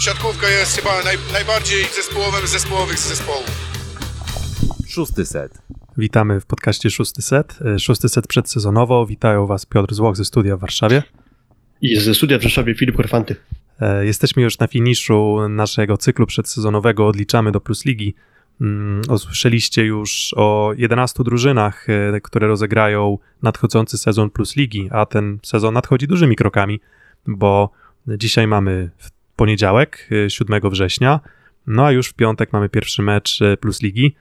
siatkówka jest chyba naj, najbardziej zespołowym z zespołowych z zespołów. Szósty set. Witamy w podcaście Szósty Set. E, Szósty Set przedsezonowo. Witają Was Piotr Złoch ze studia w Warszawie. I ze studia w Rzeszowie Filip Korfanty. E, Jesteśmy już na finiszu naszego cyklu przedsezonowego. Odliczamy do Plus Ligi. Mm, Usłyszeliście już o 11 drużynach, e, które rozegrają nadchodzący sezon Plus Ligi, a ten sezon nadchodzi dużymi krokami, bo dzisiaj mamy w poniedziałek, e, 7 września, no a już w piątek mamy pierwszy mecz e, Plus Ligi.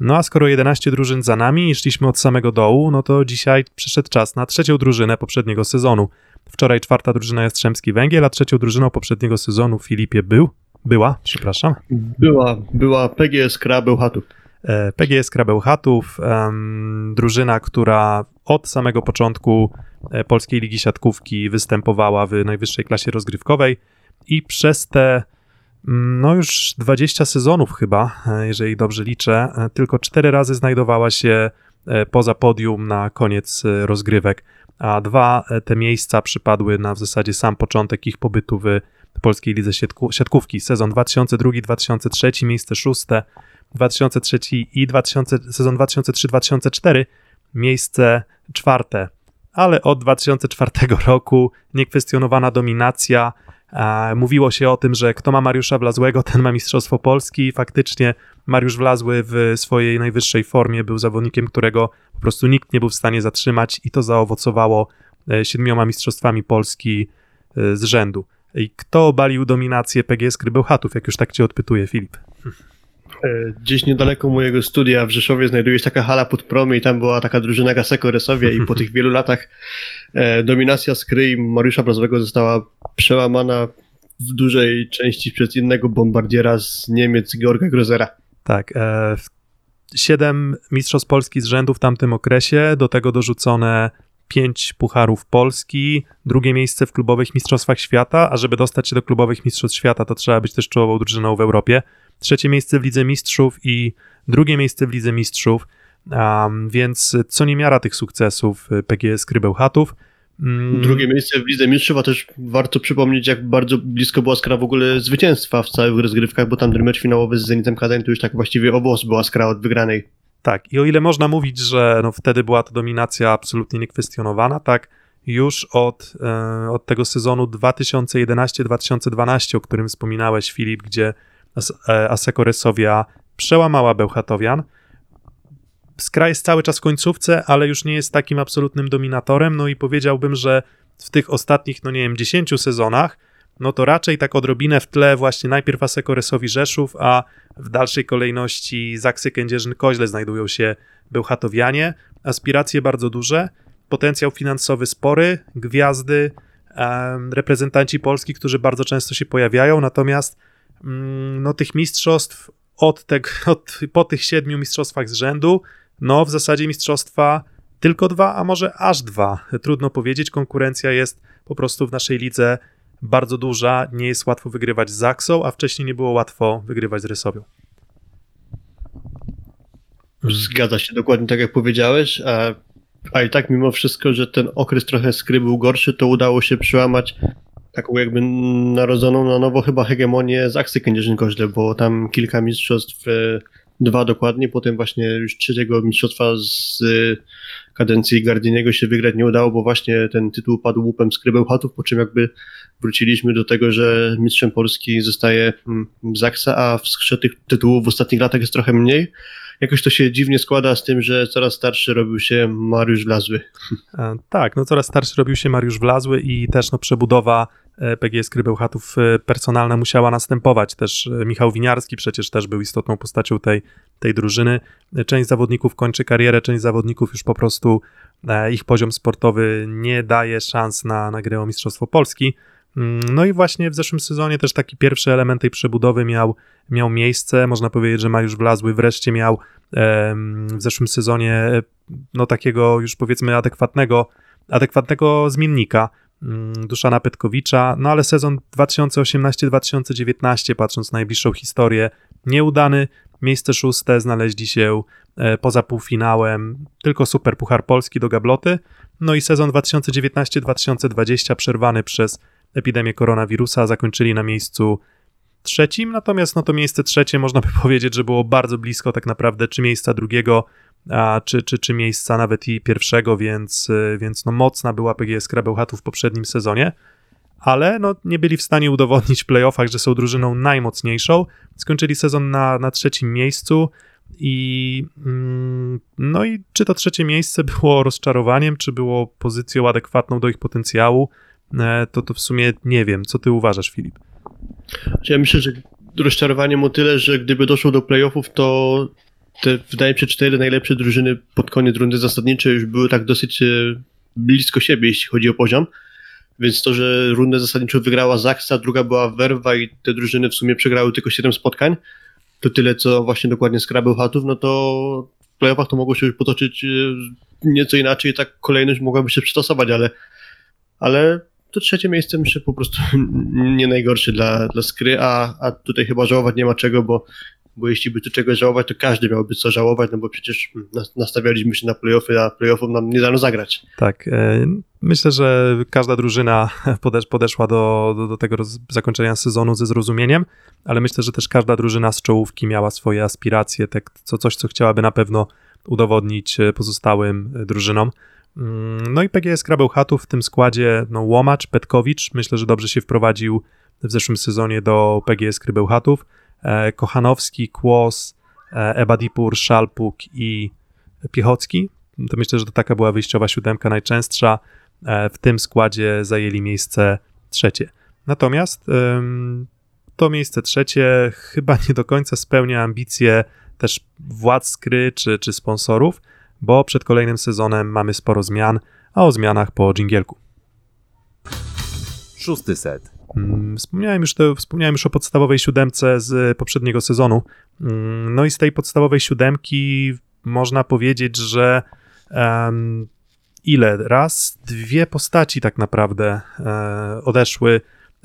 No a skoro 11 drużyn za nami i szliśmy od samego dołu, no to dzisiaj przyszedł czas na trzecią drużynę poprzedniego sezonu. Wczoraj czwarta drużyna Jastrzębski Węgiel, a trzecią drużyną poprzedniego sezonu Filipie był, była, przepraszam, Była, była PGS Kra Bełchatów. E, PGS Krabełchatów, em, drużyna, która od samego początku e, Polskiej Ligi Siatkówki występowała w najwyższej klasie rozgrywkowej i przez te mm, no już 20 sezonów chyba, e, jeżeli dobrze liczę, e, tylko cztery razy znajdowała się e, poza podium na koniec rozgrywek, a dwa te miejsca przypadły na w zasadzie sam początek ich pobytu w Polskiej Lidze Siatkówki. Sezon 2002-2003, miejsce szóste, 2003 i 2000, sezon 2003-2004 miejsce czwarte, ale od 2004 roku niekwestionowana dominacja. Mówiło się o tym, że kto ma Mariusza Wlazłego, ten ma Mistrzostwo Polski. Faktycznie Mariusz Wlazły w swojej najwyższej formie był zawodnikiem, którego po prostu nikt nie był w stanie zatrzymać i to zaowocowało e, siedmioma Mistrzostwami Polski e, z rzędu. I kto obalił dominację PGS Krybełchatów, jak już tak cię odpytuje Filip? E, Gdzieś niedaleko mojego studia w Rzeszowie znajduje się taka hala pod promy i tam była taka drużyna Gaseko Resowia i po tych wielu latach e, dominacja Skry Mariusza Brazowego została przełamana w dużej części przez innego bombardiera z Niemiec, Georga Grozera. Tak. E, siedem Mistrzostw Polski z rzędu w tamtym okresie, do tego dorzucone pięć Pucharów Polski, drugie miejsce w klubowych Mistrzostwach Świata, a żeby dostać się do klubowych Mistrzostw Świata, to trzeba być też czołową drużyną w Europie. Trzecie miejsce w Lidze Mistrzów i drugie miejsce w Lidze Mistrzów, um, więc co niemiara tych sukcesów y, PGS Krybełchatów. Mm, Drugie miejsce w Lidze Mistrzów, a też warto przypomnieć, jak bardzo blisko była Skra w ogóle zwycięstwa w całych rozgrywkach, bo tam ten mecz finałowy z Zenitem Kadań to już tak właściwie o włos była Skra od wygranej. Tak, i o ile można mówić, że no wtedy była to dominacja absolutnie niekwestionowana, tak już od, e, od tego sezonu 2011-2012, o którym wspominałeś, Filip, gdzie Aseko Resowia przełamała Bełchatowian. Skra jest cały czas w końcówce, ale już nie jest takim absolutnym dominatorem, no i powiedziałbym, że w tych ostatnich, no nie wiem, 10 sezonach, no to raczej tak odrobinę w tle właśnie najpierw Aseko Resowi Rzeszów, a w dalszej kolejności Zaksy Kędzierzyn-Koźle znajdują się Bełchatowianie. Aspiracje bardzo duże, potencjał finansowy spory, gwiazdy, reprezentanci Polski, którzy bardzo często się pojawiają, natomiast no, tych mistrzostw od, tego, od po tych siedmiu mistrzostwach z rzędu, no w zasadzie mistrzostwa tylko dwa, a może aż dwa. Trudno powiedzieć, konkurencja jest po prostu w naszej lidze bardzo duża, nie jest łatwo wygrywać z Zaksą, a wcześniej nie było łatwo wygrywać z Rysowią. Zgadza się dokładnie tak jak powiedziałeś, a, a i tak mimo wszystko, że ten okres trochę skry był gorszy, to udało się przełamać taką jakby narodzoną na nowo chyba hegemonię z Aksy Kędzierzyn-Koźle, bo tam kilka mistrzostw, e, dwa dokładnie, potem właśnie już trzeciego mistrzostwa z kadencji Gardiniego się wygrać nie udało, bo właśnie ten tytuł padł łupem z Krybełchatów, po czym jakby wróciliśmy do tego, że mistrzem Polski zostaje mm, Zaksa, a w skrze tych tytułów w ostatnich latach jest trochę mniej jakoś to się dziwnie składa z tym, że coraz starszy robił się Mariusz Wlazły. E, Tak, no coraz starszy robił się Mariusz Wlazły i też no, przebudowa e, PGS Krybełchatów e, personalna musiała następować. Też Michał Winiarski przecież też był istotną postacią tej, tej drużyny. Część zawodników kończy karierę, część zawodników już po prostu e, ich poziom sportowy nie daje szans na, na grę o Mistrzostwo Polski. Mm, No i właśnie w zeszłym sezonie też taki pierwszy element tej przebudowy miał, miał miejsce. Można powiedzieć, że Mariusz Wlazły wreszcie miał w zeszłym sezonie e, no takiego już powiedzmy adekwatnego, adekwatnego zmiennika mm, Duszana Petkowicza, no ale sezon 2018-2019, patrząc na najbliższą historię, nieudany, miejsce szóste, znaleźli się e, poza półfinałem, tylko Super Puchar Polski do gabloty, no i sezon 2019-2020 przerwany przez epidemię koronawirusa, zakończyli na miejscu trzecim, natomiast no to miejsce trzecie można by powiedzieć, że było bardzo blisko tak naprawdę czy miejsca drugiego, a, czy, czy, czy miejsca nawet i pierwszego, więc, y, więc no mocna była PGS Krabełchatów w poprzednim sezonie, ale no nie byli w stanie udowodnić w playoffach, że są drużyną najmocniejszą. Skończyli sezon na, na trzecim miejscu i mm, no i czy to trzecie miejsce było rozczarowaniem, czy było pozycją adekwatną do ich potencjału, e, to, to w sumie nie wiem. Co ty uważasz, Filip? Ja myślę, że rozczarowaniem o tyle, że gdyby doszło do playoffów, to te, wydaje mi się, cztery najlepsze drużyny pod koniec rundy zasadniczej już były tak dosyć e, blisko siebie, jeśli chodzi o poziom. Więc to, że rundę zasadniczą wygrała Zaksa, druga była Werwa i te drużyny w sumie przegrały tylko 7 spotkań, to tyle, co właśnie dokładnie skrabeł Chatów, no to w playoffach to mogło się już potoczyć e, nieco inaczej, tak kolejność mogłaby się przystosować, ale, ale to trzecie miejsce myślę po prostu nie najgorsze dla, dla Skry, a, a tutaj chyba żałować nie ma czego, bo, bo jeśli by tu czegoś żałować, to każdy miałby co żałować, no bo przecież nastawialiśmy się na playoffy, a playoffów nam nie dano zagrać. Tak, e, myślę, że każda drużyna podesz, podeszła do, do, do tego zakończenia sezonu ze zrozumieniem, ale myślę, że też każda drużyna z czołówki miała swoje aspiracje, tak, co, coś, co chciałaby na pewno udowodnić e, pozostałym e, drużynom. Mm, no i PGS Krabełchatów w tym składzie, no Łomacz, Petkowicz, myślę, że dobrze się wprowadził w zeszłym sezonie do PGS Krybełchatów, Kochanowski, Kłos, e, Ebadipur, Szalpuk i Piechocki. To myślę, że to taka była wyjściowa siódemka najczęstsza. E, w tym składzie zajęli miejsce trzecie. Natomiast to miejsce trzecie chyba nie do końca spełnia ambicje też władz skry czy, czy sponsorów, bo przed kolejnym sezonem mamy sporo zmian, a o zmianach po dżingielku. Szósty set. Mm, wspomniałem już, to, wspomniałem już o podstawowej siódemce z poprzedniego sezonu. Mm, no i z tej podstawowej siódemki można powiedzieć, że um, ile? Raz, dwie postaci tak naprawdę e, odeszły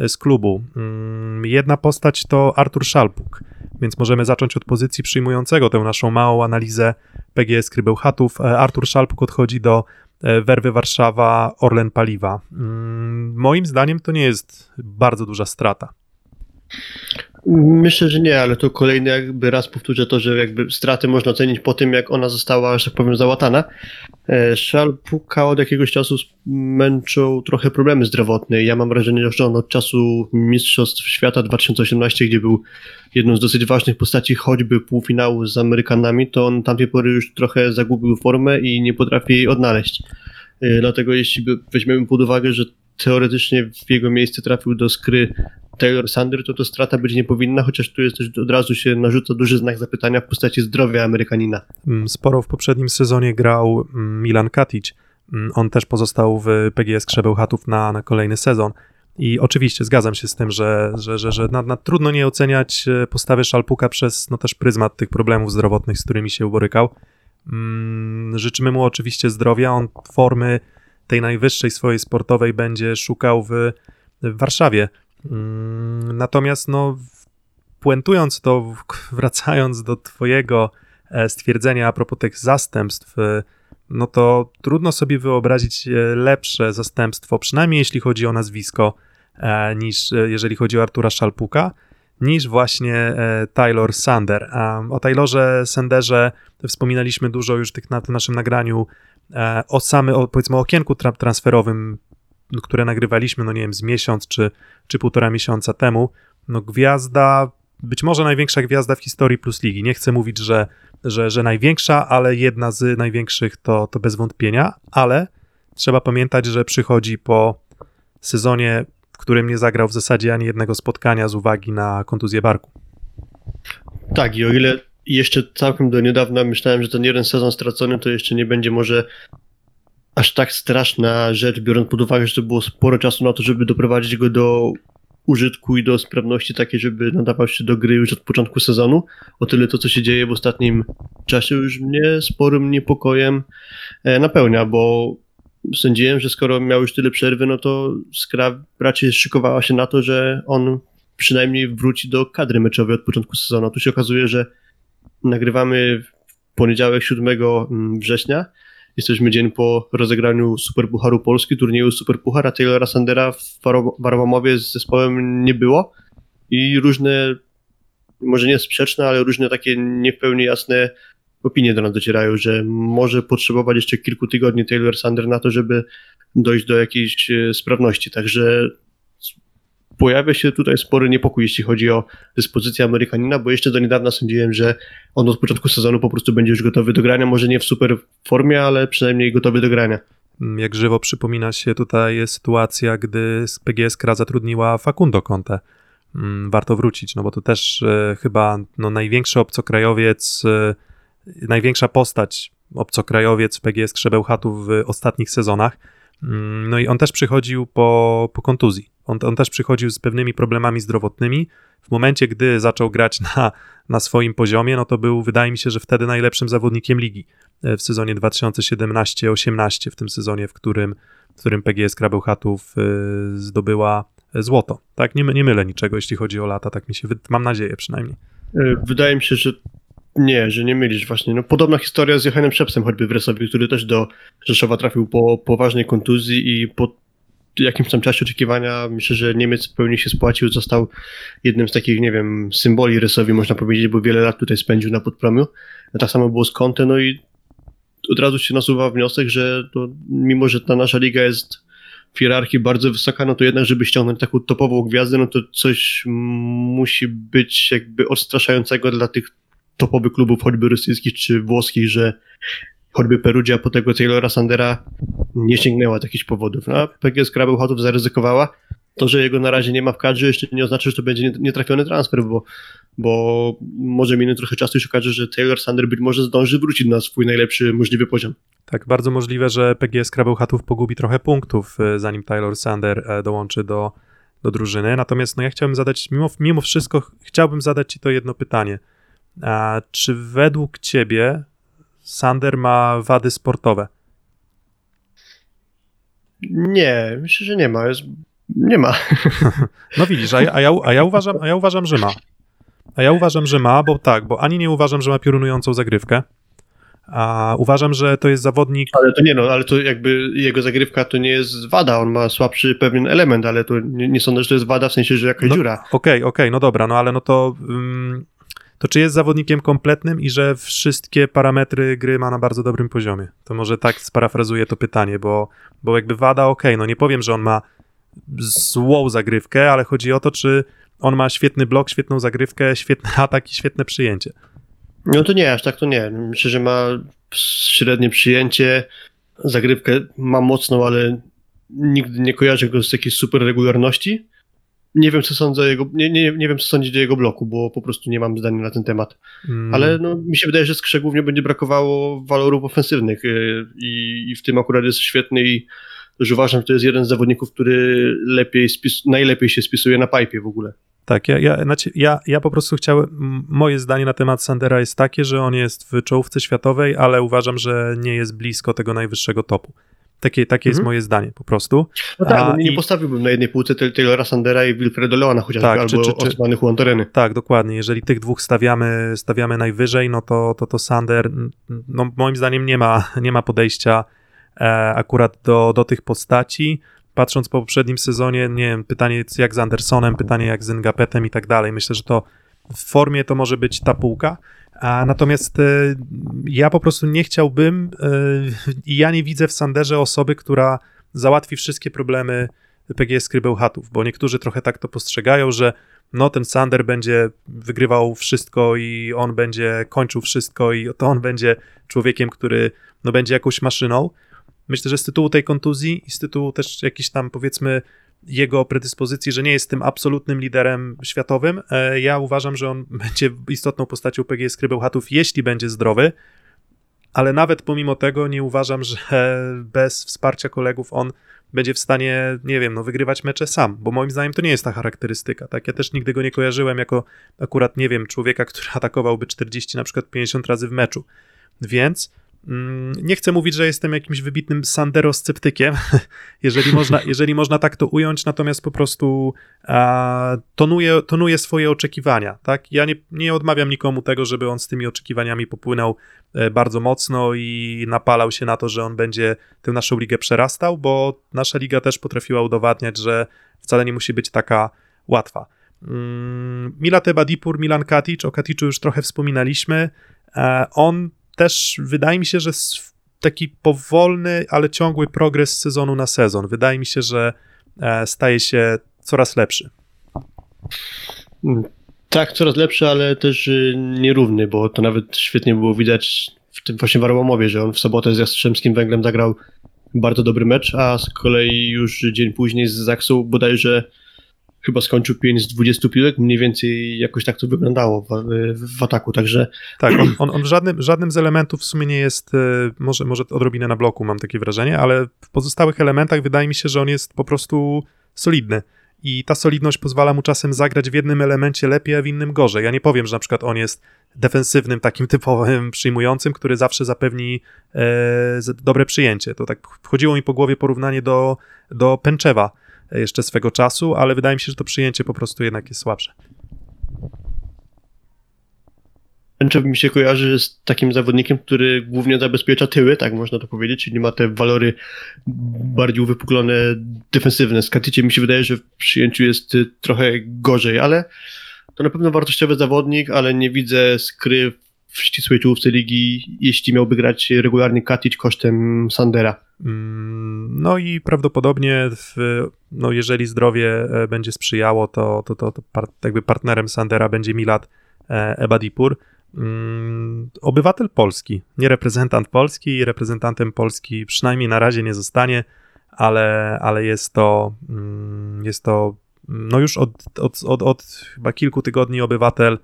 z klubu. Um, jedna postać to Artur Szalpuk, więc możemy zacząć od pozycji przyjmującego tę naszą małą analizę PGS Krybełchatów. E, Artur Szalpuk odchodzi do Werwy Warszawa, Orlen Paliwa. Mm, moim zdaniem to nie jest bardzo duża strata. Myślę, że nie, ale to kolejny jakby raz powtórzę to, że jakby straty można ocenić po tym, jak ona została, że tak powiem, załatana. E, Szalpuka od jakiegoś czasu męczą trochę problemy zdrowotne. Ja mam wrażenie, że on od czasu Mistrzostw Świata 2018, gdzie był jedną z dosyć ważnych postaci choćby półfinału z Amerykanami, to on tamtej pory już trochę zagubił formę i nie potrafi jej odnaleźć. E, dlatego jeśli weźmiemy pod uwagę, że teoretycznie w jego miejsce trafił do skry Taylor Sander, to to strata być nie powinna, chociaż tu jest też od razu się narzuca duży znak zapytania w postaci zdrowia Amerykanina. Mm, sporo w poprzednim sezonie grał mm, Milan Katic. Mm, on też pozostał w PGS Krzebełchatów na, na kolejny sezon. I oczywiście zgadzam się z tym, że, że, że, że na, na trudno nie oceniać e, postawy Szalpuka przez no, też pryzmat tych problemów zdrowotnych, z którymi się borykał. życzymy mu oczywiście zdrowia. On formy tej najwyższej swojej sportowej będzie szukał w, w Warszawie. Mm, natomiast no, puentując to, wracając do twojego e, stwierdzenia a propos tych zastępstw, e, no to trudno sobie wyobrazić e, lepsze zastępstwo, przynajmniej jeśli chodzi o nazwisko, niż jeżeli chodzi o Artura Szalpuka, niż właśnie Taylor Sander. O Taylorze Sanderze wspominaliśmy dużo już tych na tym naszym nagraniu o samym, powiedzmy, okienku transferowym które nagrywaliśmy, no nie wiem, z miesiąc czy, czy półtora miesiąca temu, no gwiazda, być może największa gwiazda w historii Plus Ligi. Nie chcę mówić, że, że, że największa, ale jedna z największych to, to bez wątpienia, ale trzeba pamiętać, że przychodzi po sezonie, w którym nie zagrał w zasadzie ani jednego spotkania z uwagi na kontuzję barku. Tak, i o ile jeszcze całkiem do niedawna myślałem, że ten jeden sezon stracony to jeszcze nie będzie może aż tak straszna rzecz, biorąc pod uwagę, że to było sporo czasu na to, żeby doprowadzić go do użytku i do sprawności takiej, żeby nadawał się do gry już od początku sezonu. O tyle to, co się dzieje w ostatnim czasie, już mnie sporym niepokojem e, napełnia, bo sądziłem, że skoro miał już tyle przerwy, no to Skra raczej szykowała się na to, że on przynajmniej wróci do kadry meczowej od początku sezonu. Tu się okazuje, że nagrywamy w poniedziałek 7 mm, września, Jesteśmy dzień po rozegraniu Superpucharu Polski, turnieju Superpuchara. Taylora Sandera w Warłamowie z zespołem nie było. i różne, może nie sprzeczne, ale różne takie nie w pełni jasne opinie do nas docierają, że może potrzebować jeszcze kilku tygodni Taylor Sander na to, żeby dojść do jakiejś e, sprawności. Także pojawia się tutaj spory niepokój, jeśli chodzi o dyspozycję Amerykanina, bo jeszcze do niedawna sądziłem, że on od początku sezonu po prostu będzie już gotowy do grania, może nie w super formie, ale przynajmniej gotowy do grania. Mm, Jak żywo przypomina się tutaj sytuacja, gdy PGS Kra zatrudniła Facundo Conte. Mm, Warto wrócić, no bo to też e, chyba no, największy obcokrajowiec, e, największa postać obcokrajowiec PGS Krzebełchatów w ostatnich sezonach. Mm, No i on też przychodził po, po kontuzji. On, on też przychodził z pewnymi problemami zdrowotnymi. W momencie, gdy zaczął grać na, na swoim poziomie, no to był, wydaje mi się, że wtedy najlepszym zawodnikiem ligi e, w sezonie 2017-18, w tym sezonie, w którym, w którym PGS Krabełchatów e, zdobyła złoto. Tak, nie, nie mylę niczego, jeśli chodzi o lata, tak mi się, mam nadzieję przynajmniej. E, Wydaje mi się, że nie, że nie mylisz właśnie. No, podobna historia z Johannem Szepsem choćby w Resowie, który też do Rzeszowa trafił po poważnej kontuzji i po jakimś tam czasie oczekiwania myślę, że Niemiec pełni się spłacił, został jednym z takich, nie wiem, symboli Resowi, można powiedzieć, bo wiele lat tutaj spędził na podpromiu. Tak samo było z Conte, no i od razu się nasuwa wniosek, że to, mimo, że ta nasza liga jest w hierarchii bardzo wysoka, no to jednak, żeby ściągnąć taką topową gwiazdę, no to coś musi być jakby odstraszającego dla tych topowych klubów, choćby rosyjskich czy włoskich, że choćby Perugia po tego Taylora Sandera nie sięgnęła z jakichś powodów. No, a PGS Krabełchatów zaryzykowała. To, że jego na razie nie ma w kadrze, jeszcze nie oznacza, że to będzie nie- nietrafiony transfer, bo, bo może minąć trochę czasu i się okaże, że Taylor Sander być może zdąży wrócić na swój najlepszy możliwy poziom. Tak, bardzo możliwe, że PGS Krabełchatów pogubi trochę punktów, e, zanim Taylor Sander e, dołączy do, do drużyny. Natomiast no, ja chciałbym zadać, mimo, mimo wszystko, ch- chciałbym zadać Ci to jedno pytanie. A czy według Ciebie Sander ma wady sportowe? Nie, myślę, że nie ma. Jest, nie ma. No widzisz, a ja, a, ja, a, ja uważam, a ja uważam, że ma. A ja uważam, że ma, bo tak, bo ani nie uważam, że ma piorunującą zagrywkę, a uważam, że to jest zawodnik, Ale to nie no, ale to jakby jego zagrywka to nie jest wada, on ma słabszy pewien element, ale to nie, nie sądzę, że to jest wada w sensie, że jakaś No, dziura. Okej, okej, no dobra, no ale no to, ym, to czy jest zawodnikiem kompletnym i że wszystkie parametry gry ma na bardzo dobrym poziomie? To może tak sparafrazuję to pytanie, bo, bo jakby wada, okej, no nie powiem, że on ma złą zagrywkę, ale chodzi o to, czy on ma świetny blok, świetną zagrywkę, świetny atak i świetne przyjęcie. No to nie, aż tak to nie. Myślę, że ma średnie przyjęcie, zagrywkę ma mocną, ale nigdy nie kojarzę go z jakiejś super regularności. Nie wiem, co sądzę jego, nie, nie, nie wiem, co sądzić o jego bloku, bo po prostu nie mam zdania na ten temat. Mm, Ale no, mi się wydaje, że Skrze głównie będzie brakowało walorów ofensywnych yy, i, i w tym akurat jest świetny i też uważam, że to jest jeden z zawodników, który lepiej spis, najlepiej się spisuje na pipe w ogóle. Tak, ja, ja, znaczy, ja, ja po prostu chciałem. Moje zdanie na temat Sandera jest takie, że on jest w czołówce światowej, ale uważam, że nie jest blisko tego najwyższego topu. Takie, takie jest Mhm. moje zdanie po prostu. No tak, A, no, nie i- postawiłbym na jednej półce Tay- Taylora Sandera i Wilfredo Leona chociażby, Tak, albo czy- czy- Osmany Juan Toreny. Tak, dokładnie. Jeżeli tych dwóch stawiamy, stawiamy najwyżej, no to, to, to Sander, no moim zdaniem nie ma, nie ma podejścia e, akurat do, do tych postaci. Patrząc po poprzednim sezonie, nie wiem, pytanie jak z Andersonem, pytanie jak z Ngapetem i tak dalej. Myślę, że to w formie to może być ta półka. A natomiast e, ja po prostu nie chciałbym e, i ja nie widzę w Sanderze osoby, która załatwi wszystkie problemy PGS Krybełchatów, bo niektórzy trochę tak to postrzegają, że no ten Sander będzie wygrywał wszystko i on będzie kończył wszystko i to on będzie człowiekiem, który no będzie jakąś maszyną. Myślę, że z tytułu tej kontuzji i z tytułu też jakiejś tam powiedzmy jego predyspozycji, że nie jest tym absolutnym liderem światowym, e, ja uważam, że on będzie istotną postacią PGS Krybełchatów, jeśli będzie zdrowy, ale nawet pomimo tego nie uważam, że bez wsparcia kolegów on będzie w stanie, nie wiem, no wygrywać mecze sam, bo moim zdaniem to nie jest ta charakterystyka, tak? Ja też nigdy go nie kojarzyłem jako akurat, nie wiem, człowieka, który atakowałby 40, na przykład 50 razy w meczu. Więc nie chcę mówić, że jestem jakimś wybitnym Sandero-sceptykiem, jeżeli można, jeżeli można tak to ująć, natomiast po prostu a, tonuje, tonuje swoje oczekiwania, tak? Ja nie, nie odmawiam nikomu tego, żeby on z tymi oczekiwaniami popłynął e, bardzo mocno i napalał się na to, że on będzie tę naszą ligę przerastał, bo nasza liga też potrafiła udowadniać, że wcale nie musi być taka łatwa. Mm, Milate Badipur, Milan Katic, o Katiczu już trochę wspominaliśmy. E, On też, wydaje mi się, że taki powolny, ale ciągły progres z sezonu na sezon. Wydaje mi się, że e, staje się coraz lepszy. Tak, coraz lepszy, ale też y, nierówny, bo to nawet świetnie było widać w tym właśnie Warłamowie, że on w sobotę z Jastrzębskim Węglem zagrał bardzo dobry mecz, a z kolei już dzień później z Zaksą bodajże chyba skończył 5 z 20 piłek, mniej więcej jakoś tak to wyglądało w, w ataku, także Tak, on, on, on w żadnym, żadnym z elementów w sumie nie jest, e, może, może odrobinę na bloku mam takie wrażenie, ale w pozostałych elementach wydaje mi się, że on jest po prostu solidny. I ta solidność pozwala mu czasem zagrać w jednym elemencie lepiej, a w innym gorzej. Ja nie powiem, że na przykład on jest defensywnym, takim typowym przyjmującym, który zawsze zapewni e, dobre przyjęcie. To tak wchodziło mi po głowie porównanie do, do Pęczewa jeszcze swego czasu, ale wydaje mi się, że to przyjęcie po prostu jednak jest słabsze. Pęczew mi się kojarzy z takim zawodnikiem, który głównie zabezpiecza tyły, tak można to powiedzieć, czyli ma te walory bardziej uwypuklone, defensywne. Z Katyciem mi się wydaje, że w przyjęciu jest y, trochę gorzej, ale to na pewno wartościowy zawodnik, ale nie widzę skry w ścisłej czołówce ligi, jeśli miałby grać regularnie Katic kosztem Sandera. Mm, No i prawdopodobnie, w, no jeżeli zdrowie e, będzie sprzyjało, to, to, to, to par, jakby partnerem Sandera będzie Milad e, Ebadipur. Mm, Obywatel Polski, nie reprezentant Polski, reprezentantem Polski przynajmniej na razie nie zostanie, ale, ale jest to, mm, jest to no już od, od, od, od chyba kilku tygodni obywatel,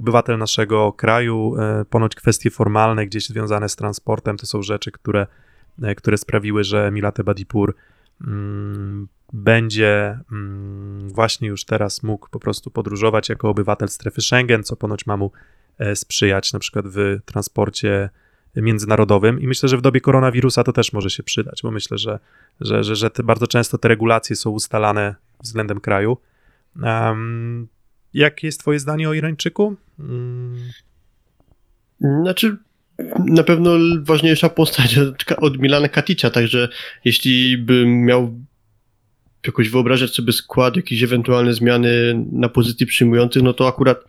obywatel naszego kraju. E, Ponoć kwestie formalne, gdzieś związane z transportem, to są rzeczy, które które sprawiły, że Milate Badipur mm, będzie mm, właśnie już teraz mógł po prostu podróżować jako obywatel strefy Schengen, co ponoć ma mu e, sprzyjać na przykład w transporcie międzynarodowym i myślę, że w dobie koronawirusa to też może się przydać, bo myślę, że, że, że, że bardzo często te regulacje są ustalane względem kraju. Um, jakie jest twoje zdanie o Irańczyku? Mm, Znaczy, na pewno ważniejsza postać od- Milana Katica, także jeśli bym miał jakoś wyobrażać sobie skład, jakieś ewentualne zmiany na pozycji przyjmujących, no to akurat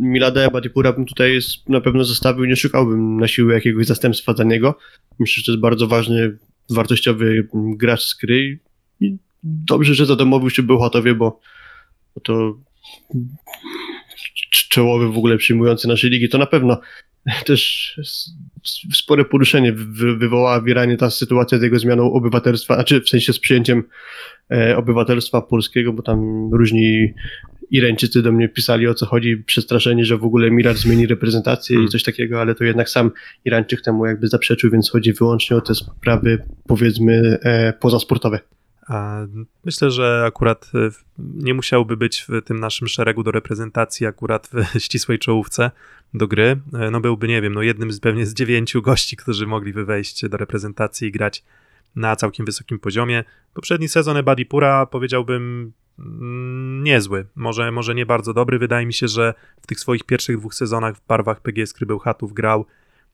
Milada Badipura bym tutaj jest, na pewno zostawił, nie szukałbym na siłę jakiegoś zastępstwa za niego. Myślę, że to jest bardzo ważny, wartościowy gracz z gry i dobrze, że zadomowił się Bełchatowie, bo, to cz- czołowy w ogóle przyjmujący naszej ligi, to na pewno też spore poruszenie wy- wywołała w Iranie ta sytuacja z jego zmianą obywatelstwa, znaczy w sensie z przyjęciem e, obywatelstwa polskiego, bo tam różni Irańczycy do mnie pisali o co chodzi, przestraszeni, że w ogóle Mirar zmieni reprezentację Hmm. i coś takiego, ale to jednak sam Irańczyk temu jakby zaprzeczył, więc chodzi wyłącznie o te sprawy powiedzmy e, pozasportowe. Myślę, że akurat w- nie musiałby być w tym naszym szeregu do reprezentacji akurat w ścisłej czołówce do gry. E, No byłby, nie wiem, no jednym z pewnie z dziewięciu gości, którzy mogliby wejść do reprezentacji i grać na całkiem wysokim poziomie. Poprzedni sezon Ebadipura powiedziałbym mm, niezły, może, może nie bardzo dobry. Wydaje mi się, że w tych swoich pierwszych dwóch sezonach w barwach PGS Krybełchatów grał,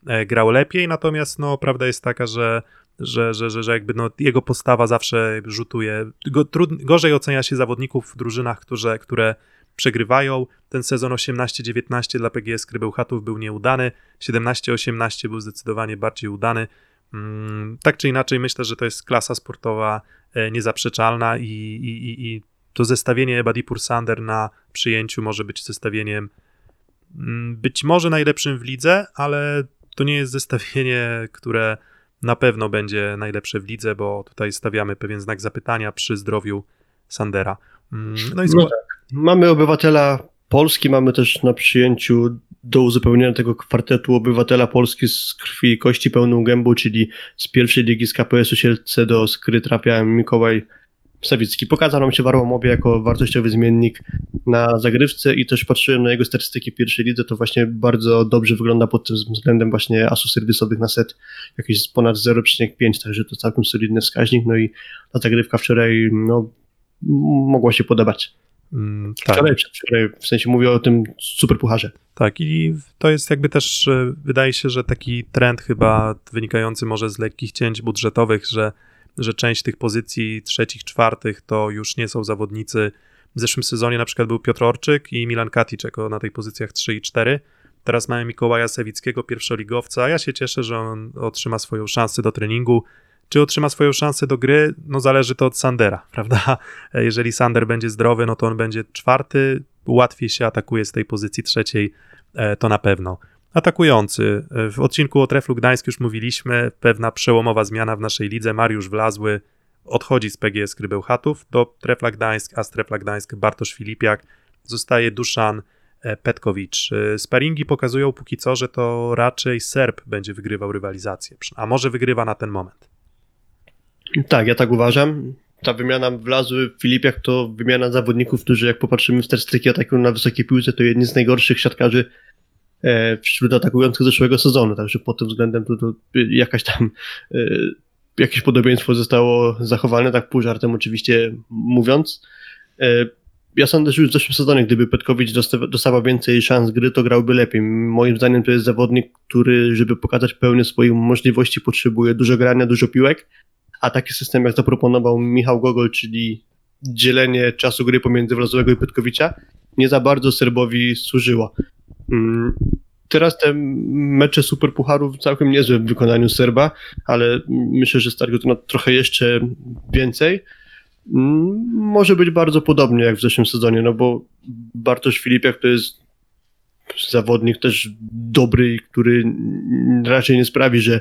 e, grał lepiej, natomiast no prawda jest taka, że że, że, że, że jakby no, jego postawa zawsze rzutuje. Go, trud, gorzej ocenia się zawodników w drużynach, które, które przegrywają. Ten sezon 18-19 dla PGS Krybełchatów był nieudany, 17-18 był zdecydowanie bardziej udany. Mm, tak czy inaczej, myślę, że to jest klasa sportowa e, niezaprzeczalna i, i, i, i to zestawienie Badipur Sander na przyjęciu może być zestawieniem mm, być może najlepszym w lidze, ale to nie jest zestawienie, które na pewno będzie najlepsze w lidze, bo tutaj stawiamy pewien znak zapytania przy zdrowiu Sandera. Mm, No i No skład, Mamy obywatela Polski, mamy też na przyjęciu do uzupełnienia tego kwartetu obywatela Polski z krwi i kości pełną gębą, czyli z pierwszej ligi z KPS-u Sielce do skry trafia Mikołaj Sawicki. Pokazał nam się w jako wartościowy zmiennik na zagrywce i też patrzyłem na jego statystyki pierwszej lidze, to właśnie bardzo dobrze wygląda pod tym względem właśnie asów serwisowych na set, jakieś ponad 0,5, także to całkiem solidny wskaźnik, no i ta zagrywka wczoraj, no, mogła się podobać. mm, tak. Wczoraj, przedwczoraj, w sensie mówię o tym super pucharze. Tak, i to jest jakby też, e, wydaje się, że taki trend chyba wynikający może z lekkich cięć budżetowych, że, że część tych pozycji trzecich, czwartych to już nie są zawodnicy W zeszłym sezonie na przykład był Piotr Orczyk i Milan Katic jako na tej pozycjach 3 i 4. Teraz mamy Mikołaja Sewickiego, pierwszoligowca. Ja się cieszę, że on otrzyma swoją szansę do treningu. Czy otrzyma swoją szansę do gry? No zależy to od Sandera, prawda? Jeżeli Sander będzie zdrowy, no to on będzie czwarty, łatwiej się atakuje z tej pozycji trzeciej, e, to na pewno. Atakujący. W odcinku o Treflu Gdańsk już mówiliśmy, pewna przełomowa zmiana w naszej lidze. Mariusz Wlazły odchodzi z PGS Krybełchatów do Trefla Gdańsk, a z Trefla Gdańsk Bartosz Filipiak. Zostaje Duszan e, Petkowicz. E, sparingi pokazują póki co, że to raczej Serb będzie wygrywał rywalizację, a może wygrywa na ten moment. Tak, ja tak uważam. Ta wymiana wlazły w Filipiach to wymiana zawodników, którzy jak popatrzymy w statystyki ataku na wysokiej piłce, to jedni z najgorszych siatkarzy e, wśród atakujących zeszłego sezonu, także pod tym względem to, to jakaś tam e, jakieś podobieństwo zostało zachowane, tak pół żartem oczywiście mówiąc. E, ja sądzę, że już w zeszłym sezonie, gdyby Petkowicz dostawał więcej szans gry, to grałby lepiej. Moim zdaniem to jest zawodnik, który, żeby pokazać pełnię swoich możliwości, potrzebuje dużo grania, dużo piłek, a taki system, jak zaproponował Michał Gogol, czyli dzielenie czasu gry pomiędzy Wlazowego i Petkowicza, nie za bardzo Serbowi służyło. Mm, teraz te mecze superpucharów całkiem niezłe w wykonaniu Serba, ale myślę, że stać na trochę jeszcze więcej. Mm, może być bardzo podobnie jak w zeszłym sezonie, no bo Bartosz Filipiak to jest zawodnik też dobry, który raczej nie sprawi, że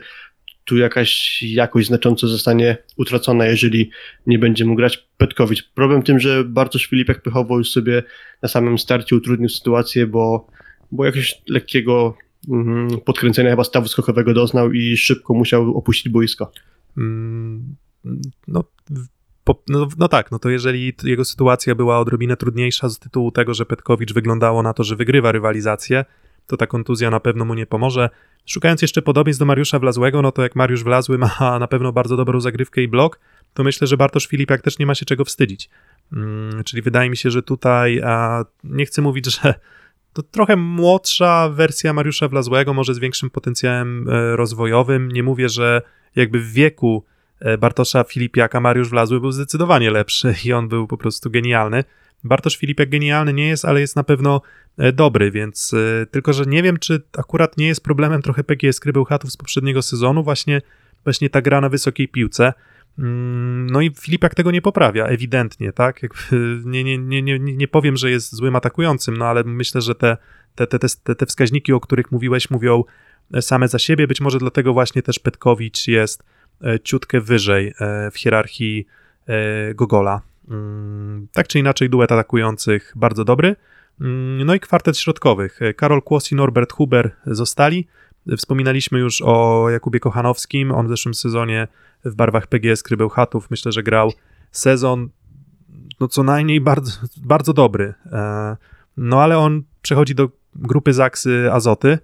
tu jakaś jakość znacząco zostanie utracona, jeżeli nie będzie mógł grać Petkowicz. Problem w tym, że Bartosz Filipek Pychowo już sobie na samym starcie utrudnił sytuację, bo, bo jakiegoś lekkiego mm, podkręcenia chyba stawu skokowego doznał i szybko musiał opuścić boisko. Mm, no, po, no, no, tak, no to jeżeli jego sytuacja była odrobinę trudniejsza z tytułu tego, że Petkowicz wyglądało na to, że wygrywa rywalizację, to ta kontuzja na pewno mu nie pomoże. Szukając jeszcze podobieństw do Mariusza Wlazłego, no to jak Mariusz Wlazły ma na pewno bardzo dobrą zagrywkę i blok, to myślę, że Bartosz Filipiak też nie ma się czego wstydzić. Hmm, czyli wydaje mi się, że tutaj, a nie chcę mówić, że to trochę młodsza wersja Mariusza Wlazłego, może z większym potencjałem e, rozwojowym. Nie mówię, że jakby w wieku e, Bartosza Filipiaka Mariusz Wlazły był zdecydowanie lepszy i on był po prostu genialny. Bartosz Filipek genialny nie jest, ale jest na pewno e, dobry, więc tylko, że nie wiem, czy akurat nie jest problemem trochę PGS Krybełchatów z poprzedniego sezonu, właśnie, właśnie ta gra na wysokiej piłce. Mm, no i Filipek tego nie poprawia, ewidentnie, tak? Nie, nie, nie, nie, nie powiem, że jest złym atakującym, no ale myślę, że te, te, te, te, te wskaźniki, o których mówiłeś, mówią e, same za siebie. Być może dlatego właśnie też Petkowicz jest ciutkę wyżej w hierarchii Gogola. Mm, tak czy inaczej, duet atakujących bardzo dobry. Mm, no i kwartet środkowych. Karol Kłos i Norbert Huber zostali. Wspominaliśmy już o Jakubie Kochanowskim. On w zeszłym sezonie w barwach PGS Krybełchatów myślę, że grał sezon no co najmniej bardzo, bardzo dobry. E, no ale on przechodzi do grupy Zaksy Azoty.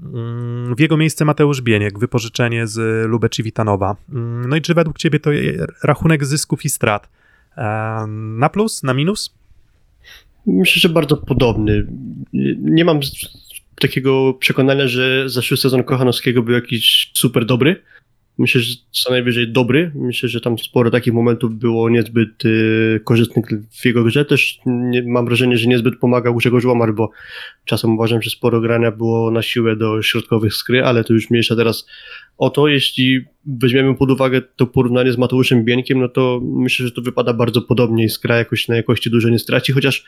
Mm, w jego miejsce Mateusz Bieniek, wypożyczenie z Lubeczi Witanowa. No i czy według ciebie to rachunek zysków i strat? Na plus, na minus? Myślę, że bardzo podobny. Nie mam takiego przekonania, że zeszły sezon Kochanowskiego był jakiś super dobry. Myślę, że co najwyżej dobry. Myślę, że tam sporo takich momentów było niezbyt y, korzystnych w jego grze. Też nie, mam wrażenie, że niezbyt pomagał Grzegorz Łomar, bo czasem uważam, że sporo grania było na siłę do środkowych skry, ale to już mniejsza teraz o to. Jeśli weźmiemy pod uwagę to porównanie z Mateuszem Bieńkiem, no to myślę, że to wypada bardzo podobnie i skra jakoś na jakości dużo nie straci, chociaż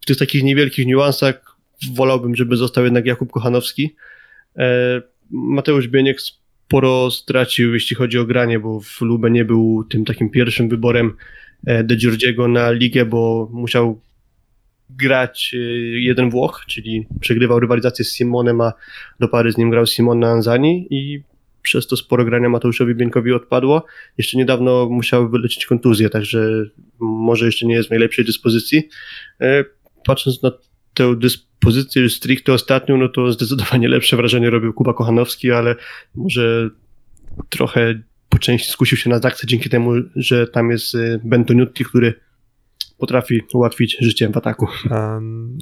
w tych takich niewielkich niuansach wolałbym, żeby został jednak Jakub Kochanowski. E, Mateusz Bieniek sporo stracił, jeśli chodzi o granie, bo w Lubę nie był tym takim pierwszym wyborem e, De Giorgiego na ligę, bo musiał grać e, jeden Włoch, czyli przegrywał rywalizację z Simonem, a do pary z nim grał Simon na Anzani i przez to sporo grania Mateuszowi Bieńkowi odpadło. Jeszcze niedawno musiał wyleczyć kontuzję, także może jeszcze nie jest w najlepszej dyspozycji. Patrząc na tę dyspozycję stricte ostatnią, no to zdecydowanie lepsze wrażenie robił Kuba Kochanowski, ale może trochę po części skusił się na zakcję dzięki temu, że tam jest y, Bentoniutti, który potrafi ułatwić życie w ataku.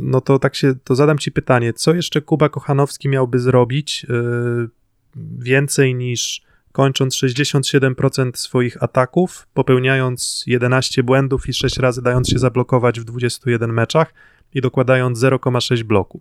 No to tak się, to zadam ci pytanie, co jeszcze Kuba Kochanowski miałby zrobić yy, więcej niż kończąc 67% swoich ataków, popełniając 11 błędów i 6 razy dając się zablokować w 21 meczach i dokładając 0,6 bloku.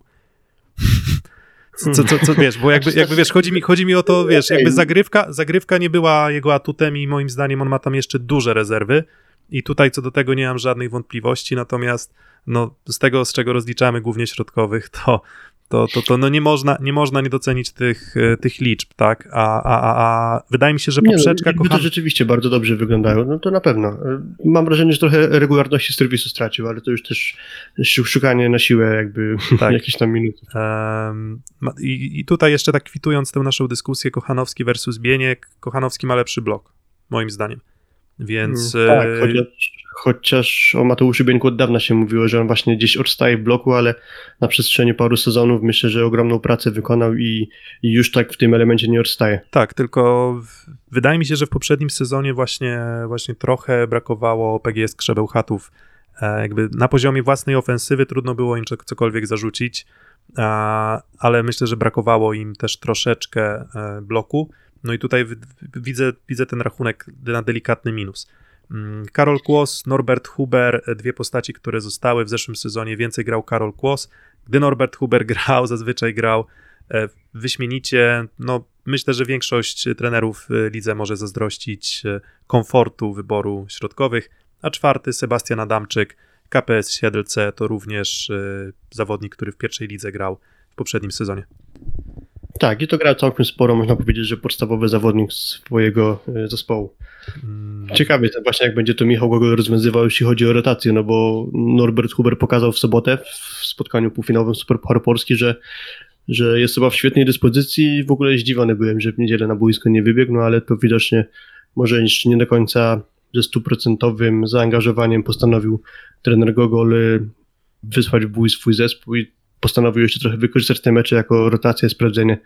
Co, co, co, wiesz, bo jakby, jakby wiesz, chodzi mi, chodzi mi o to, wiesz, jakby zagrywka, zagrywka nie była jego atutem i moim zdaniem on ma tam jeszcze duże rezerwy i tutaj co do tego nie mam żadnych wątpliwości, natomiast no, z tego, z czego rozliczamy głównie środkowych, to, to, to, to no nie, można, nie można nie docenić tych, e, tych liczb, tak? A, a, a, a wydaje mi się, że Nie, no, poprzeczka to rzeczywiście bardzo dobrze wyglądają, no to na pewno. Mam wrażenie, że trochę regularności serwisu stracił, ale to już też szukanie na siłę jakby Tak. jakichś tam minut. Em, ma- i, I tutaj jeszcze tak kwitując tę naszą dyskusję Kochanowski versus Bieniek, Kochanowski ma lepszy blok, moim zdaniem. Więc Tak, e, chociaż, chociaż o Mateuszu Bieńku od dawna się mówiło, że on właśnie gdzieś odstaje w bloku, ale na przestrzeni paru sezonów myślę, że ogromną pracę wykonał i, i już tak w tym elemencie nie odstaje. Tak, tylko w- wydaje mi się, że w poprzednim sezonie właśnie, właśnie trochę brakowało PGS Krzebełchatów. E, jakby na poziomie własnej ofensywy trudno było im co- cokolwiek zarzucić, a, ale myślę, że brakowało im też troszeczkę e, bloku. No i tutaj wi- widzę, widzę ten rachunek na delikatny minus. Mm, Karol Kłos, Norbert Huber, e, dwie postaci, które zostały w zeszłym sezonie. Więcej grał Karol Kłos. Gdy Norbert Huber grał, zazwyczaj grał e, wyśmienicie. No, myślę, że większość trenerów lidze może zazdrościć e, komfortu wyboru środkowych. A czwarty, Sebastian Adamczyk, KPS Siedlce, to również zawodnik, który w pierwszej lidze grał w poprzednim sezonie. Tak, i to gra całkiem sporo, można powiedzieć, że podstawowy zawodnik swojego e, zespołu. Mm, Ciekawie to właśnie jak będzie to Michał Gogol rozwiązywał, jeśli chodzi o rotację, no bo Norbert Huber pokazał w sobotę w spotkaniu półfinałowym Superpucharu Polski, że, że jest chyba w świetnej dyspozycji. I w ogóle zdziwiony byłem, że w niedzielę na boisko nie wybiegł, no ale to widocznie może jeszcze nie do końca ze stuprocentowym zaangażowaniem. Postanowił trener Gogol y, wysłać w bój swój zespół i postanowił jeszcze trochę wykorzystać te mecze jako rotację, sprawdzenie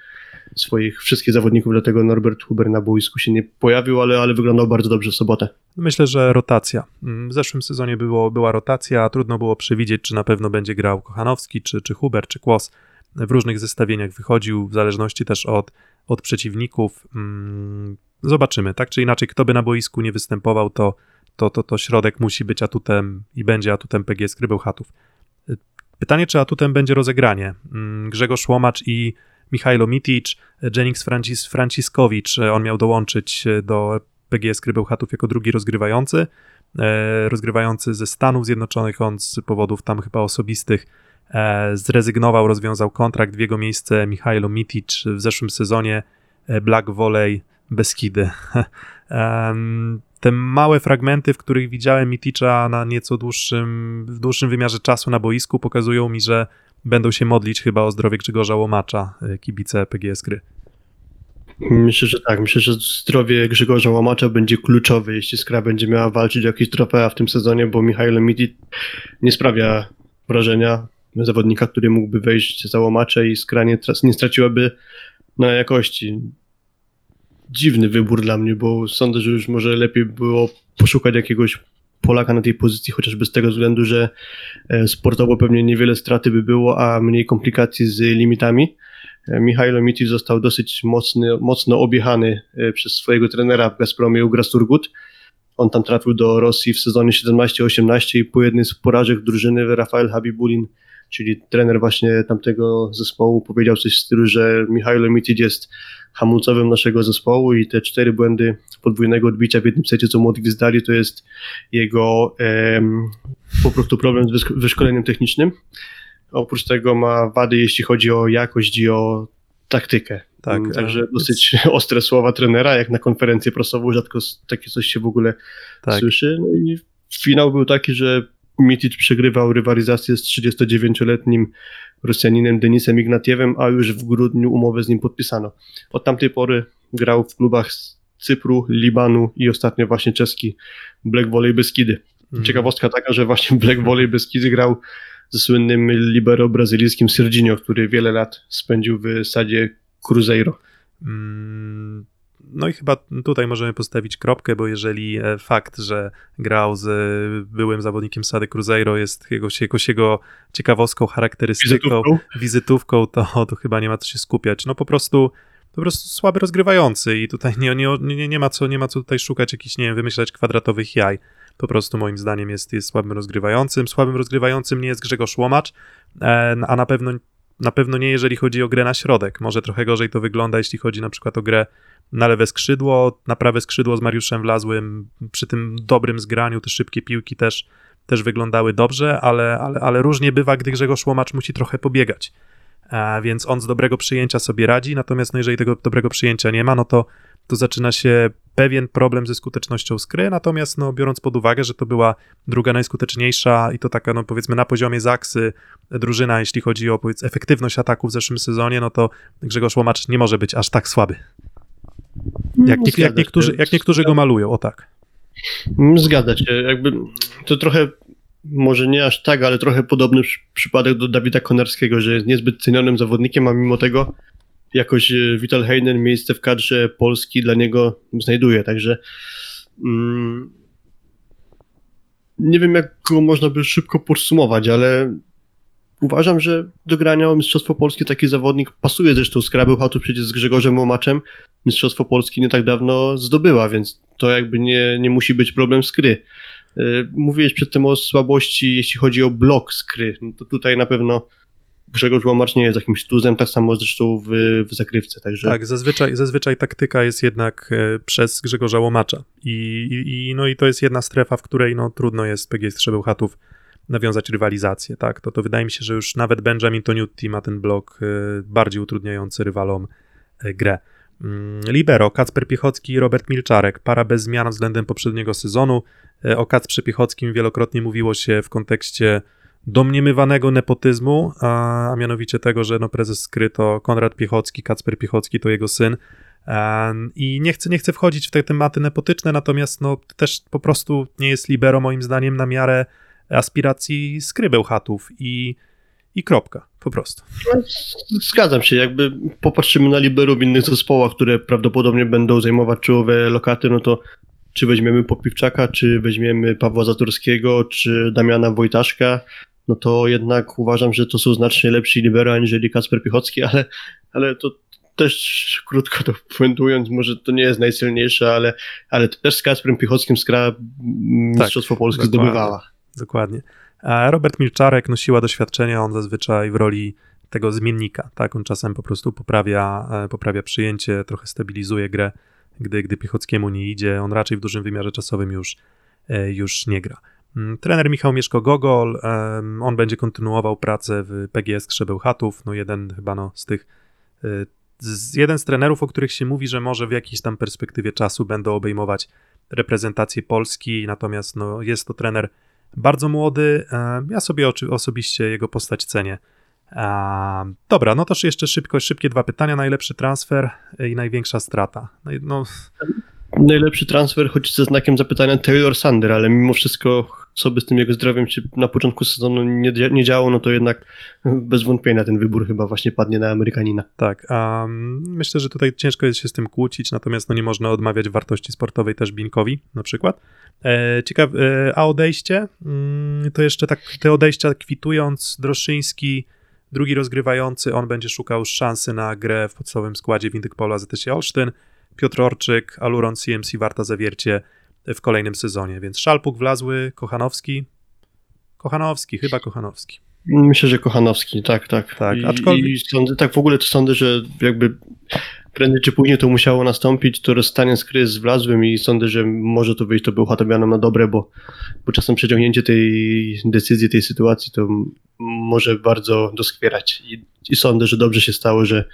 swoich wszystkich zawodników, dlatego Norbert Huber na boisku się nie pojawił, ale, ale wyglądał bardzo dobrze w sobotę. Myślę, że rotacja. Mm, W zeszłym sezonie było, była rotacja, trudno było przewidzieć, czy na pewno będzie grał Kochanowski, czy, czy Huber, czy Kłos. W różnych zestawieniach wychodził, w zależności też od, od przeciwników. Mm, Zobaczymy, tak czy inaczej, kto by na boisku nie występował, to, to, to, to środek musi być atutem i będzie atutem PGS Krybełchatów. Pytanie, czy atutem będzie rozegranie. Mm, Grzegorz Łomacz i Michajlo Mitic, Jennings Francis, Franciskowicz, on miał dołączyć do PGS Krybełchatów jako drugi rozgrywający, e, rozgrywający ze Stanów Zjednoczonych, on z powodów tam chyba osobistych e, zrezygnował, rozwiązał kontrakt w jego miejsce Michajlo Mitic w zeszłym sezonie e, Black Volley Beskidy. Te małe fragmenty, w których widziałem Miticza na nieco dłuższym, w dłuższym wymiarze czasu na boisku, pokazują mi, że będą się modlić chyba o zdrowie Grzegorza Łomacza, e, kibice PGS Gry. Myślę, że tak. Myślę, że zdrowie Grzegorza Łamacza będzie kluczowe, jeśli Skra będzie miała walczyć o jakieś trofea w tym sezonie, bo Michał Miti nie sprawia wrażenia zawodnika, który mógłby wejść za Łamacze i Skra nie, nie straciłaby na jakości. Dziwny wybór dla mnie, bo sądzę, że już może lepiej było poszukać jakiegoś Polaka na tej pozycji, chociażby z tego względu, że e, sportowo pewnie niewiele straty by było, a mniej komplikacji z limitami. Michajlo Mitic został dosyć mocny, mocno objechany e, przez swojego trenera w Gazpromie Ugra Surgut. On tam trafił do Rosji w sezonie 17-18 i po jednej z porażek drużyny Rafael Habibulin, czyli trener właśnie tamtego zespołu, powiedział coś w stylu, że Michajlo Mitic jest hamulcowym naszego zespołu i te cztery błędy podwójnego odbicia w jednym secie, co mu odgwizdali, to jest jego em, po prostu problem z wyszkoleniem technicznym. Oprócz tego ma wady, jeśli chodzi o jakość i o taktykę. Tak, Mm, Także e, dosyć ostre słowa trenera, jak na konferencję prasową rzadko takie coś się w ogóle Tak. słyszy. No i finał był taki, że Mitic przegrywał rywalizację z 39-letnim Rosjaninem Denisem Ignatiewem, a już w grudniu umowę z nim podpisano. Od tamtej pory grał w klubach z Cypru, Libanu i ostatnio właśnie czeski Black Volley Beskidy. Mhm. Ciekawostka taka, że właśnie Black Volley Beskidy grał ze słynnym libero brazylijskim Serginho, który wiele lat spędził w sadzie Cruzeiro. Mm, No i chyba tutaj możemy postawić kropkę, bo jeżeli e, fakt, że grał z e, byłym zawodnikiem Sady Cruzeiro jest jakąś, jakąś jego ciekawostką, charakterystyką, Wizytówką. wizytówką, to, to chyba nie ma co się skupiać. No po prostu po prostu słaby rozgrywający i tutaj nie, nie, nie, nie, ma, co, nie ma co tutaj szukać jakichś, nie wiem, wymyślać kwadratowych jaj. Po prostu moim zdaniem jest, jest słabym rozgrywającym. Słabym rozgrywającym nie jest Grzegorz Łomacz, e, a na pewno, na pewno nie jeżeli chodzi o grę na środek. Może trochę gorzej to wygląda, jeśli chodzi na przykład o grę na lewe skrzydło, na prawe skrzydło z Mariuszem Wlazłym, przy tym dobrym zgraniu, te szybkie piłki też, też wyglądały dobrze, ale, ale, ale różnie bywa, gdy Grzegorz Łomacz musi trochę pobiegać. A więc on z dobrego przyjęcia sobie radzi, natomiast no jeżeli tego dobrego przyjęcia nie ma, no to, to zaczyna się pewien problem ze skutecznością skry, natomiast no, biorąc pod uwagę, że to była druga najskuteczniejsza i to taka, no powiedzmy na poziomie Zaksy drużyna, jeśli chodzi o powiedz, efektywność ataku w zeszłym sezonie, no to Grzegorz Łomacz nie może być aż tak słaby. Jak, nie, jak, niektórzy, jak niektórzy go malują, o tak. Zgadza się, jakby to trochę może nie aż tak, ale trochę podobny przypadek do Dawida Konarskiego, że jest niezbyt cenionym zawodnikiem, a mimo tego jakoś e, Vital Heinen miejsce w kadrze Polski dla niego znajduje, także mm, nie wiem jak go można by szybko podsumować, ale uważam, że do grania o Mistrzostwo Polskie taki zawodnik pasuje zresztą z Krabełchatu przecież z Grzegorzem Łomaczem Mistrzostwo Polski nie tak dawno zdobyła, więc to jakby nie, nie musi być problem z gry. Y, mówiłeś przedtem o słabości, jeśli chodzi o blok skry. No to tutaj na pewno Grzegorz Łomacz nie jest jakimś tuzem, tak samo zresztą w, w zagrywce. Także... Tak, zazwyczaj, zazwyczaj taktyka jest jednak e, przez Grzegorza Łomacza. I, i, no i to jest jedna strefa, w której no, trudno jest PGS Trzebełchatów nawiązać rywalizację. Tak? To, to wydaje mi się, że już nawet Benjamin Toniutti ma ten blok e, bardziej utrudniający rywalom e, grę. Mm, Libero, Kacper Piechocki i Robert Milczarek. Para bez zmian względem poprzedniego sezonu. O Kacprze Piechockim wielokrotnie mówiło się w kontekście domniemywanego nepotyzmu, a, a mianowicie tego, że no prezes skryto Konrad Piechocki, Kacper Piechocki to jego syn. I nie chcę, nie chcę wchodzić w te tematy nepotyczne, natomiast no, też po prostu nie jest libero moim zdaniem na miarę aspiracji skrybełchatów i i kropka, po prostu. Zgadzam się, jakby popatrzymy na liberów w innych zespołach, które prawdopodobnie będą zajmować czołowe lokaty, no to czy weźmiemy Popiwczaka, czy weźmiemy Pawła Zatorskiego, czy Damiana Wojtaszka, no to jednak uważam, że to są znacznie lepsi libero aniżeli Kasper Piechocki, ale, ale to też krótko to puentując, może to nie jest najsilniejsze, ale, ale też z Kasprem Piechockim skra Mistrzostwo tak, Polskie zdobywała. Dokładnie. A Robert Milczarek nosiła doświadczenie, on zazwyczaj w roli tego zmiennika, tak? On czasem po prostu poprawia, e, poprawia przyjęcie, trochę stabilizuje grę, gdy, gdy Piechockiemu nie idzie. On raczej w dużym wymiarze czasowym już, e, już nie gra. Mm, trener Michał Mieszko-Gogol, on będzie kontynuował pracę w PGS Krzebełchatów, no jeden chyba no, z tych, e, z, jeden z trenerów, o których się mówi, że może w jakiejś tam perspektywie czasu będą obejmować reprezentację Polski, natomiast no, jest to trener bardzo młody. Ja sobie osobiście jego postać cenię. Dobra, no to jeszcze szybko, szybkie dwa pytania. Najlepszy transfer i największa strata. No, no. Najlepszy transfer, choć ze znakiem zapytania Taylor Sander, ale mimo wszystko, co by z tym jego zdrowiem się na początku sezonu nie, nie działo, no to jednak bez wątpienia ten wybór chyba właśnie padnie na Amerykanina. Tak, um, myślę, że tutaj ciężko jest się z tym kłócić, natomiast no nie można odmawiać wartości sportowej też Binkowi na przykład. E, ciekawe, e, a odejście? Mm, to jeszcze tak te odejścia kwitując, Droszyński, drugi rozgrywający, on będzie szukał szansy na grę w podstawowym składzie Windyk Pola ZS Olsztyn, Piotr Orczyk, Aluron CMC Warta Zawiercie w kolejnym sezonie, więc Szalpuk wlazły, Kochanowski, Kochanowski, chyba Kochanowski. Myślę, że Kochanowski, tak, tak. tak I, aczkolwiek... i sądzę, tak w ogóle to sądzę, że jakby prędzej czy później to musiało nastąpić, to rozstanie z Krys wlazłym i sądzę, że może to wyjść to był Hatobianom na dobre, bo, bo czasem przeciągnięcie tej decyzji, tej sytuacji to może bardzo doskwierać I, i sądzę, że dobrze się stało, że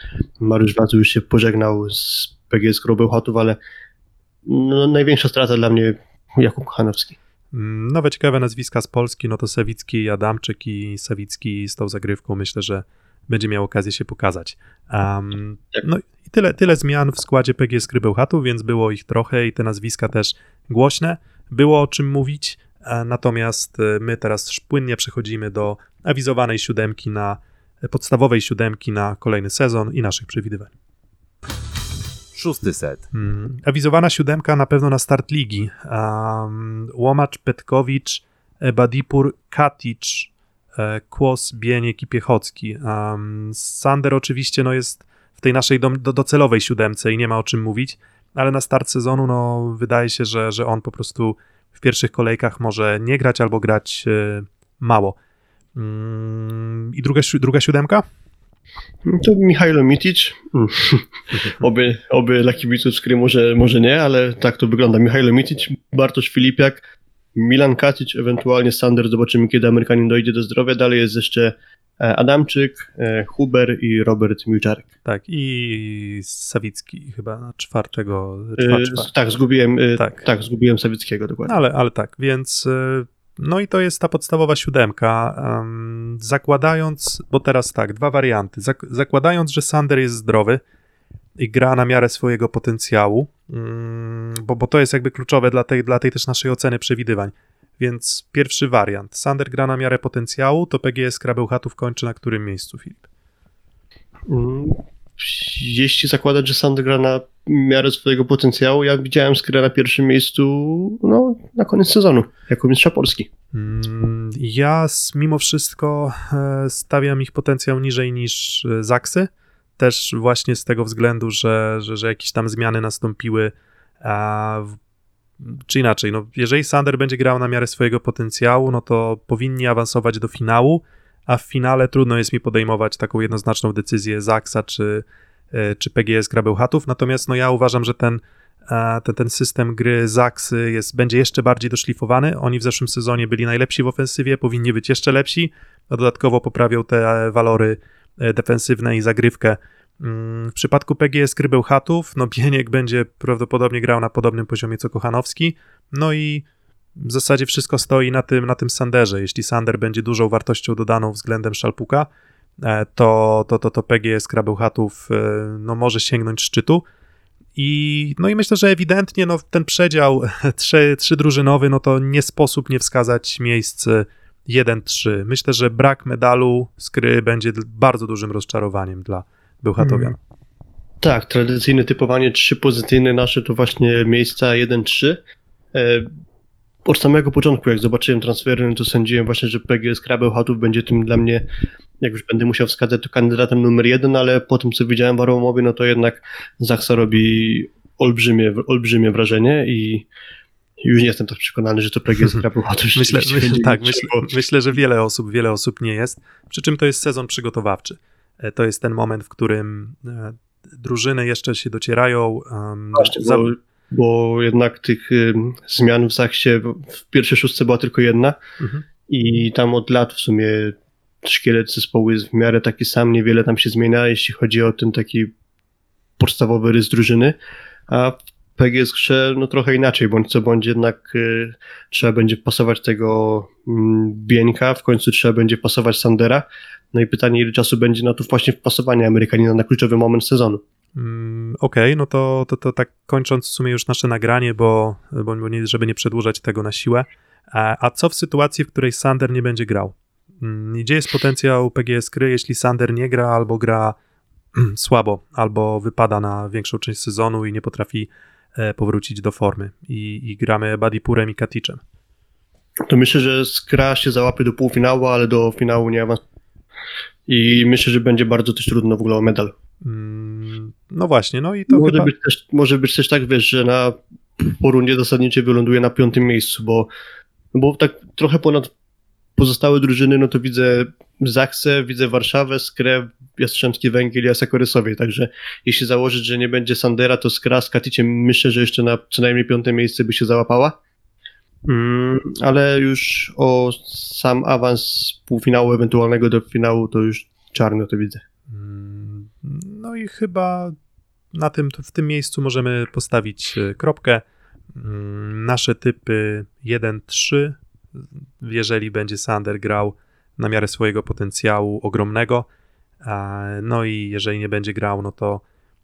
Mariusz Wlazły już się pożegnał z PGS Bełchatów, ale no, największa strata dla mnie Jakub Kochanowski. Mm, nowe ciekawe nazwiska z Polski, no to Sawicki, Adamczyk i Sawicki z tą zagrywką myślę, że będzie miał okazję się pokazać. Um, no i tyle, tyle zmian w składzie PGS Krybełchatów, więc było ich trochę i te nazwiska też głośne. Było o czym mówić, e, natomiast e, my teraz płynnie przechodzimy do awizowanej siódemki na, e, podstawowej siódemki na kolejny sezon i naszych przewidywań. Szósty set. Hmm, awizowana siódemka na pewno na start ligi. Um, Łomacz, Petkowicz, Badipur, Katic, Kłos, Bieniek i Piechocki. Um, Sander oczywiście no jest w tej naszej do, do, docelowej siódemce i nie ma o czym mówić, ale na start sezonu no, wydaje się, że, że on po prostu w pierwszych kolejkach może nie grać albo grać e, mało. Mm, I druga, druga siódemka? To Michailo Mitic. Oby, oby dla kibiców skry może, może nie, ale tak to wygląda. Michailo Mitic, Bartosz Filipiak, Milan Katic, ewentualnie Sander. Zobaczymy, kiedy Amerykanin dojdzie do zdrowia. Dalej jest jeszcze e, Adamczyk, e, Huber i Robert Miłczarek. Tak, i Sawicki chyba na czwartego. Czwar, czwar. E, tak, zgubiłem, tak. tak, zgubiłem Sawickiego dokładnie. Ale, ale tak, więc no i to jest ta podstawowa siódemka. zakładając, bo teraz tak, dwa warianty. zakładając, że Sander jest zdrowy i gra na miarę swojego potencjału, mm, bo, bo to jest jakby kluczowe dla tej, dla tej też naszej oceny przewidywań. Więc pierwszy wariant. Sander gra na miarę potencjału, to PGS Krabełchatów kończy na którym miejscu, Filip? Jeśli zakładać, że Sander gra na miarę swojego potencjału, ja widziałem Skrę na pierwszym miejscu no, na koniec sezonu, jako mistrza Polski. Mm, ja mimo wszystko e, stawiam ich potencjał niżej niż e, Zaksy, też właśnie z tego względu, że, że, że jakieś tam zmiany nastąpiły, a czy inaczej, no, jeżeli Sander będzie grał na miarę swojego potencjału, no to powinni awansować do finału, a w finale trudno jest mi podejmować taką jednoznaczną decyzję Zaksa czy, e, czy PGS Grabełchatów, natomiast no ja uważam, że ten, e, ten, ten system gry Zaksy jest, będzie jeszcze bardziej doszlifowany. Oni w zeszłym sezonie byli najlepsi w ofensywie, powinni być jeszcze lepsi, a dodatkowo poprawią te walory e, defensywne i zagrywkę. Mm, w przypadku PGS Krybełchatów, no Bieniek będzie prawdopodobnie grał na podobnym poziomie co Kochanowski, no i w zasadzie wszystko stoi na tym, na tym Sanderze. Jeśli Sander będzie dużą wartością dodaną względem Szalpuka, e, to, to, to, to PGS Krabełchatów e, no, może sięgnąć szczytu. I, no i myślę, że ewidentnie no, ten przedział trzy, trzy drużynowy, no to nie sposób nie wskazać miejsc 1-3. Myślę, że brak medalu skry będzie bardzo dużym rozczarowaniem dla Bełchatowian. Hmm. Tak, tradycyjne typowanie trzy pozycyjne nasze to właśnie miejsca 1-3 od samego początku, jak zobaczyłem transfery, no to sądziłem właśnie, że PGS Krabełchatów będzie tym dla mnie, jak już będę musiał wskazać, to kandydatem numer jeden, ale po tym, co widziałem w Aromowie, no to jednak Zachsa robi olbrzymie, olbrzymie wrażenie i już nie jestem tak przekonany, że to PGS Krabełchatów myślę, myślę, Tak, myślę, myślę, że wiele osób, wiele osób nie jest, przy czym to jest sezon przygotowawczy. E, to jest ten moment, w którym e, drużyny jeszcze się docierają. Um, Właśnie, za... bo jednak tych zmian w Zachsie w pierwszej szóstce była tylko jedna mhm. i tam od lat w sumie szkielet zespołu jest w miarę taki sam, niewiele tam się zmienia, jeśli chodzi o ten taki podstawowy rys drużyny, a w PGS grze no trochę inaczej, bądź co bądź jednak y, trzeba będzie pasować tego y, Bieńka, w końcu trzeba będzie pasować Sandera, no i pytanie ile czasu będzie na to właśnie wpasowanie Amerykanina na kluczowy moment sezonu. Mm, okej, okay, no to, to, to tak kończąc w sumie już nasze nagranie, bo, bo nie, żeby nie przedłużać tego na siłę. A, a co w sytuacji, w której Sander nie będzie grał? Mm, gdzie jest potencjał PGS Kry, jeśli Sander nie gra albo gra słabo, albo wypada na większą część sezonu i nie potrafi e, powrócić do formy i, i gramy Badipurem i Katiczem? To myślę, że Skra się załapie do półfinału, ale do finału nie awansuje. I myślę, że będzie bardzo też trudno w ogóle o medal. Mm, no właśnie, no i to może chyba... Być też, może być też tak, wiesz, że na po rundzie zasadniczej wyląduje na piątym miejscu, bo, bo tak trochę ponad pozostałe drużyny, no to widzę Zaksę, widzę Warszawę, Skrę, Jastrzębski Węgiel i Asakorysowie, także jeśli założyć, że nie będzie Sandera, to Skra z Katiciem myślę, że jeszcze na co najmniej piąte miejsce by się załapała. Mm, ale już o sam awans półfinału ewentualnego do finału to już czarno to widzę. Mm, no i chyba na tym, w tym miejscu możemy postawić e, kropkę. Mm, nasze typy 1-3, jeżeli będzie Sander grał na miarę swojego potencjału ogromnego. No i jeżeli nie będzie grał, no to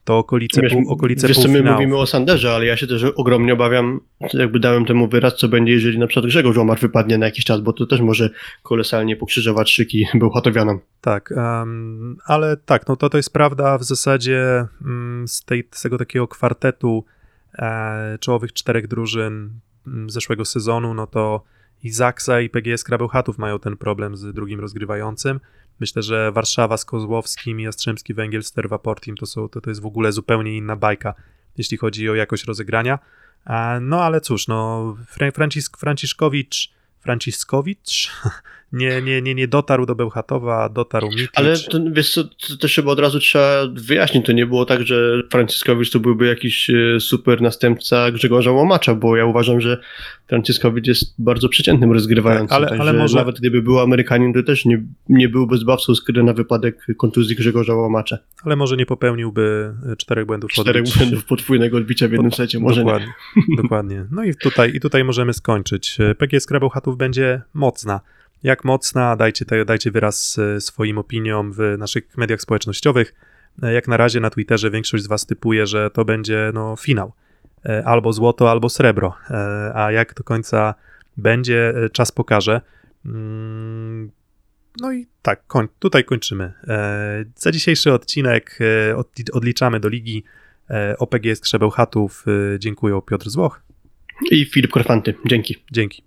to okolice, wiesz, pół, okolice wiesz, my mówimy o Sanderze, ale ja się też ogromnie obawiam, jakby dałem temu wyraz, co będzie, jeżeli na przykład Grzegorz Łomar wypadnie na jakiś czas, bo to też może kolosalnie pokrzyżować szyki Bełchatowianom. Tak, um, ale tak, no to to jest prawda w zasadzie um, z, tej, z tego takiego kwartetu e, czołowych czterech drużyn zeszłego sezonu, no to i Zaksa i PGS Krabełchatów mają ten problem z drugim rozgrywającym. Myślę, że Warszawa z Kozłowskim i Jastrzębski Węgiel z Terwaportim to, są, to, to jest w ogóle zupełnie inna bajka, jeśli chodzi o jakość rozegrania. No ale cóż, no Fra- Francisk, Franciszkowicz, Franciszkowicz nie, nie, nie, nie dotarł do Bełchatowa, dotarł Mikic. Ale to, wiesz co, to też chyba od razu trzeba wyjaśnić, to nie było tak, że Franciszkowicz to byłby jakiś e, super następca Grzegorza Łomacza, bo ja uważam, że Franciszkowicz jest bardzo przeciętnym rozgrywającym, Tak, ale- także ale może- nawet gdyby był Amerykanin, to też nie, nie byłby zbawcą skry na wypadek kontuzji Grzegorza Łomacza. ale może nie popełniłby e, czterech błędów Czterech odbić. błędów podwójnego odbicia w jednym secie, może nie. dokładnie, dokładnie. No i tutaj, i tutaj możemy skończyć. PGS Krabełchatów będzie mocna. Jak mocna? Dajcie, te, dajcie wyraz e, swoim opiniom w naszych mediach społecznościowych. E, Jak na razie na Twitterze większość z was typuje, że to będzie no, finał. E, Albo złoto, albo srebro. E, A jak do końca będzie, e, czas pokaże. Mm, No i tak, tutaj kończymy. Za dzisiejszy odcinek odli- odliczamy do ligi. OPG z Krzebełchatów. E, Dziękuję Piotr Złoch. I Filip Korfanty, dzięki. Dzięki.